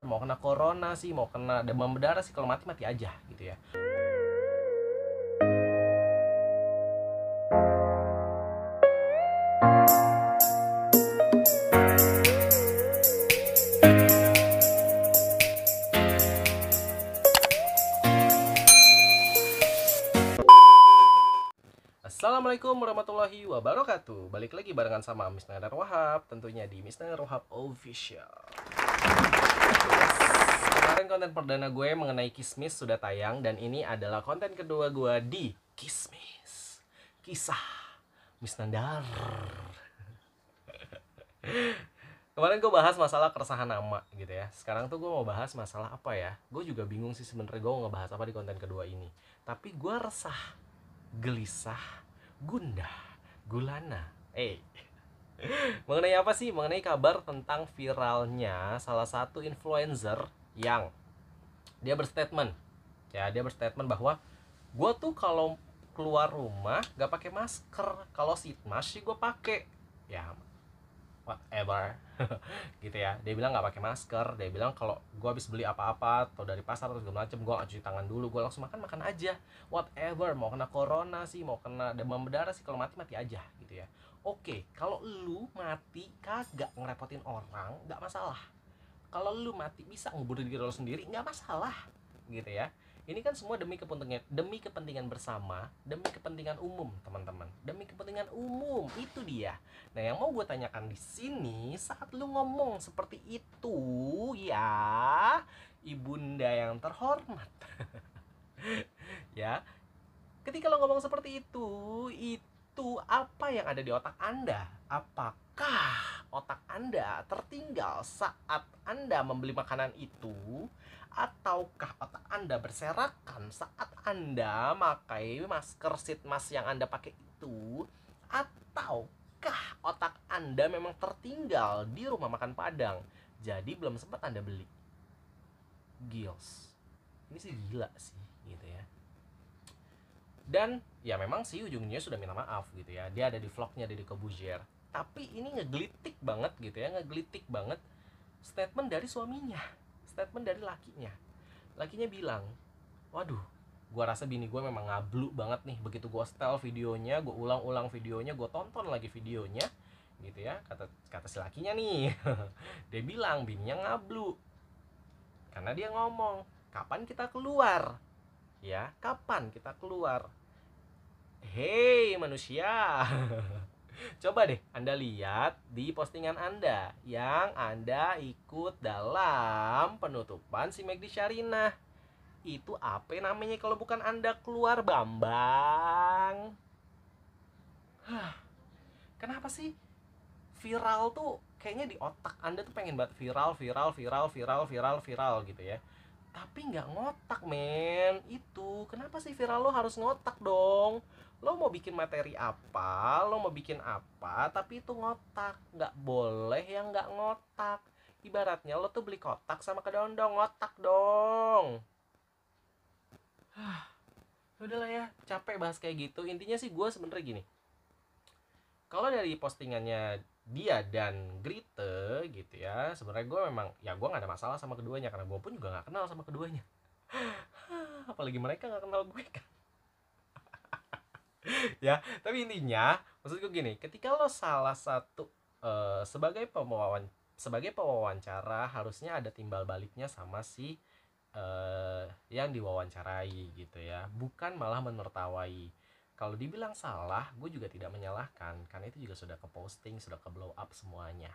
mau kena corona sih mau kena demam berdarah sih kalau mati mati aja gitu ya. Assalamualaikum warahmatullahi wabarakatuh. Balik lagi barengan sama Miss Nadar Wahab Tentunya di Miss Nadar Wahab Official konten perdana gue mengenai Kismis sudah tayang Dan ini adalah konten kedua gue di Kismis. Kisah Miss Nadar Kemarin gue bahas masalah keresahan nama gitu ya. Sekarang tuh gue mau bahas masalah apa ya? Gue juga bingung sih sebenernya gue mau ngebahas apa di konten kedua ini. Tapi gue resah gelisah, gundah, gulana. Eh, mengenai apa sih? Mengenai kabar tentang viralnya salah satu influencer yang dia berstatement, ya dia berstatement bahwa gue tuh kalau keluar rumah gak pakai masker, kalau sitmas sih gue pakai, ya whatever. Gitu ya. Dia bilang nggak pakai masker. Dia bilang kalau gue habis beli apa-apa atau dari pasar atau segala macem gue cuci tangan dulu. Gue langsung makan makan aja. Whatever. Mau kena corona sih mau kena demam berdarah sih kalau mati mati aja. Gitu ya. Oke kalau lu mati kagak ngerepotin orang nggak masalah kalau lu mati bisa ngubur diri lo sendiri. Nggak masalah gitu ya. Ini kan semua demi kepentingan demi kepentingan bersama demi kepentingan umum teman-teman. Demi kepentingan umum itu dia. Nah yang mau gue tanyakan di sini saat lu ngomong seperti itu ya ibunda yang terhormat. Ya ketika lo ngomong seperti itu itu apa yang ada di otak anda? Apakah otak anda tertinggal saat anda membeli makanan itu ataukah otak Anda berserakan saat Anda pakai masker seat mask yang Anda pakai itu? Ataukah otak Anda memang tertinggal di rumah makan Padang jadi belum sempat Anda beli? Gils ini sih gila sih gitu ya. Dan ya memang sih ujungnya sudah minta maaf gitu ya. Dia ada di vlognya dari Kobuzier tapi ini ngegelitik banget gitu ya ngegelitik banget statement dari suaminya statement dari lakinya. Lakinya bilang waduh gua rasa bini gue memang ngablu banget nih. Begitu gue setel videonya gue ulang-ulang videonya gue tonton lagi videonya gitu ya kata kata si lakinya nih. Dia bilang bininya ngablu. Karena dia ngomong kapan kita keluar? Ya kapan kita keluar? Hei manusia Coba deh Anda lihat di postingan Anda yang Anda ikut dalam penutupan si Megdi Syarina. Itu apa namanya kalau bukan Anda keluar Bambang? Kenapa sih viral tuh kayaknya di otak Anda tuh pengen banget viral, viral, viral, viral, viral, viral gitu ya. Tapi nggak ngotak men Itu kenapa sih viral lo harus ngotak dong lo mau bikin materi apa lo mau bikin apa tapi itu ngotak. Nggak boleh yang nggak ngotak. Ibaratnya lo tuh beli kotak sama kedondong ngotak dong. Udahlah ya capek bahas kayak gitu. Intinya sih gue sebenernya gini. Kalau dari postingannya dia dan Grite gitu ya sebenarnya gue memang ya gue nggak ada masalah sama keduanya karena gue pun juga nggak kenal sama keduanya. Apalagi mereka nggak kenal gue kan ya tapi intinya maksud gue gini ketika lo salah satu uh, sebagai pewawan sebagai pewawancara harusnya ada timbal baliknya sama si uh, yang diwawancarai gitu ya. Bukan malah menertawai. Kalau dibilang salah gue juga tidak menyalahkan karena itu juga sudah ke posting sudah ke blow up semuanya.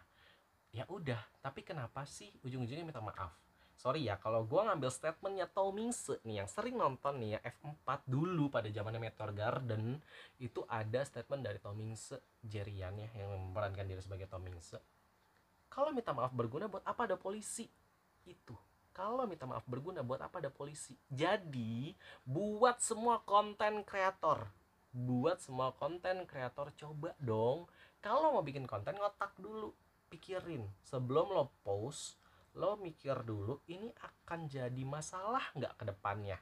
Ya udah tapi kenapa sih ujung-ujungnya minta maaf sorry ya kalau gue ngambil statementnya Tomingse nih yang sering nonton nih ya F4 dulu pada zamannya Meteor Garden itu ada statement dari Tomingse Jerian ya yang memerankan diri sebagai Tomingse kalau minta maaf berguna buat apa ada polisi? Itu. Kalau minta maaf berguna buat apa ada polisi? Jadi buat semua konten kreator. Buat semua konten kreator coba dong. Kalau mau bikin konten ngotak dulu. Pikirin. Sebelum lo post lo mikir dulu ini akan jadi masalah nggak ke depannya?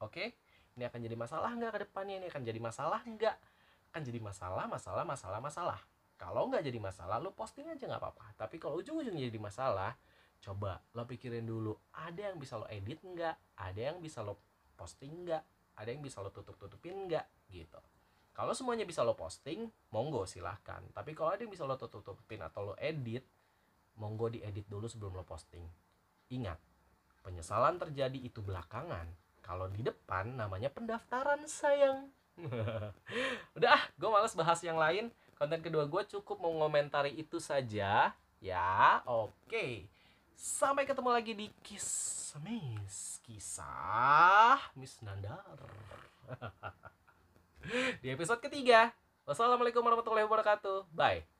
Oke? Ini akan jadi masalah nggak ke depannya? Ini akan jadi masalah nggak? Akan jadi masalah masalah masalah masalah. Kalau nggak jadi masalah lo posting aja nggak apa-apa. Tapi kalau ujung-ujungnya jadi masalah coba lo pikirin dulu ada yang bisa lo edit nggak? Ada yang bisa lo posting nggak? Ada yang bisa lo tutup tutupin nggak? Gitu. Kalau semuanya bisa lo posting monggo silahkan. Tapi kalau ada yang bisa lo tutup tutupin atau lo edit monggo diedit dulu sebelum lo posting. Ingat penyesalan terjadi itu belakangan. Kalau di depan namanya pendaftaran sayang. Udah ah gue males bahas yang lain. Konten kedua gue cukup mengomentari itu saja. Ya oke. Sampai ketemu lagi di kiss miss kisah Miss Nandar. Di episode ketiga. Wassalamualaikum warahmatullahi wabarakatuh. Bye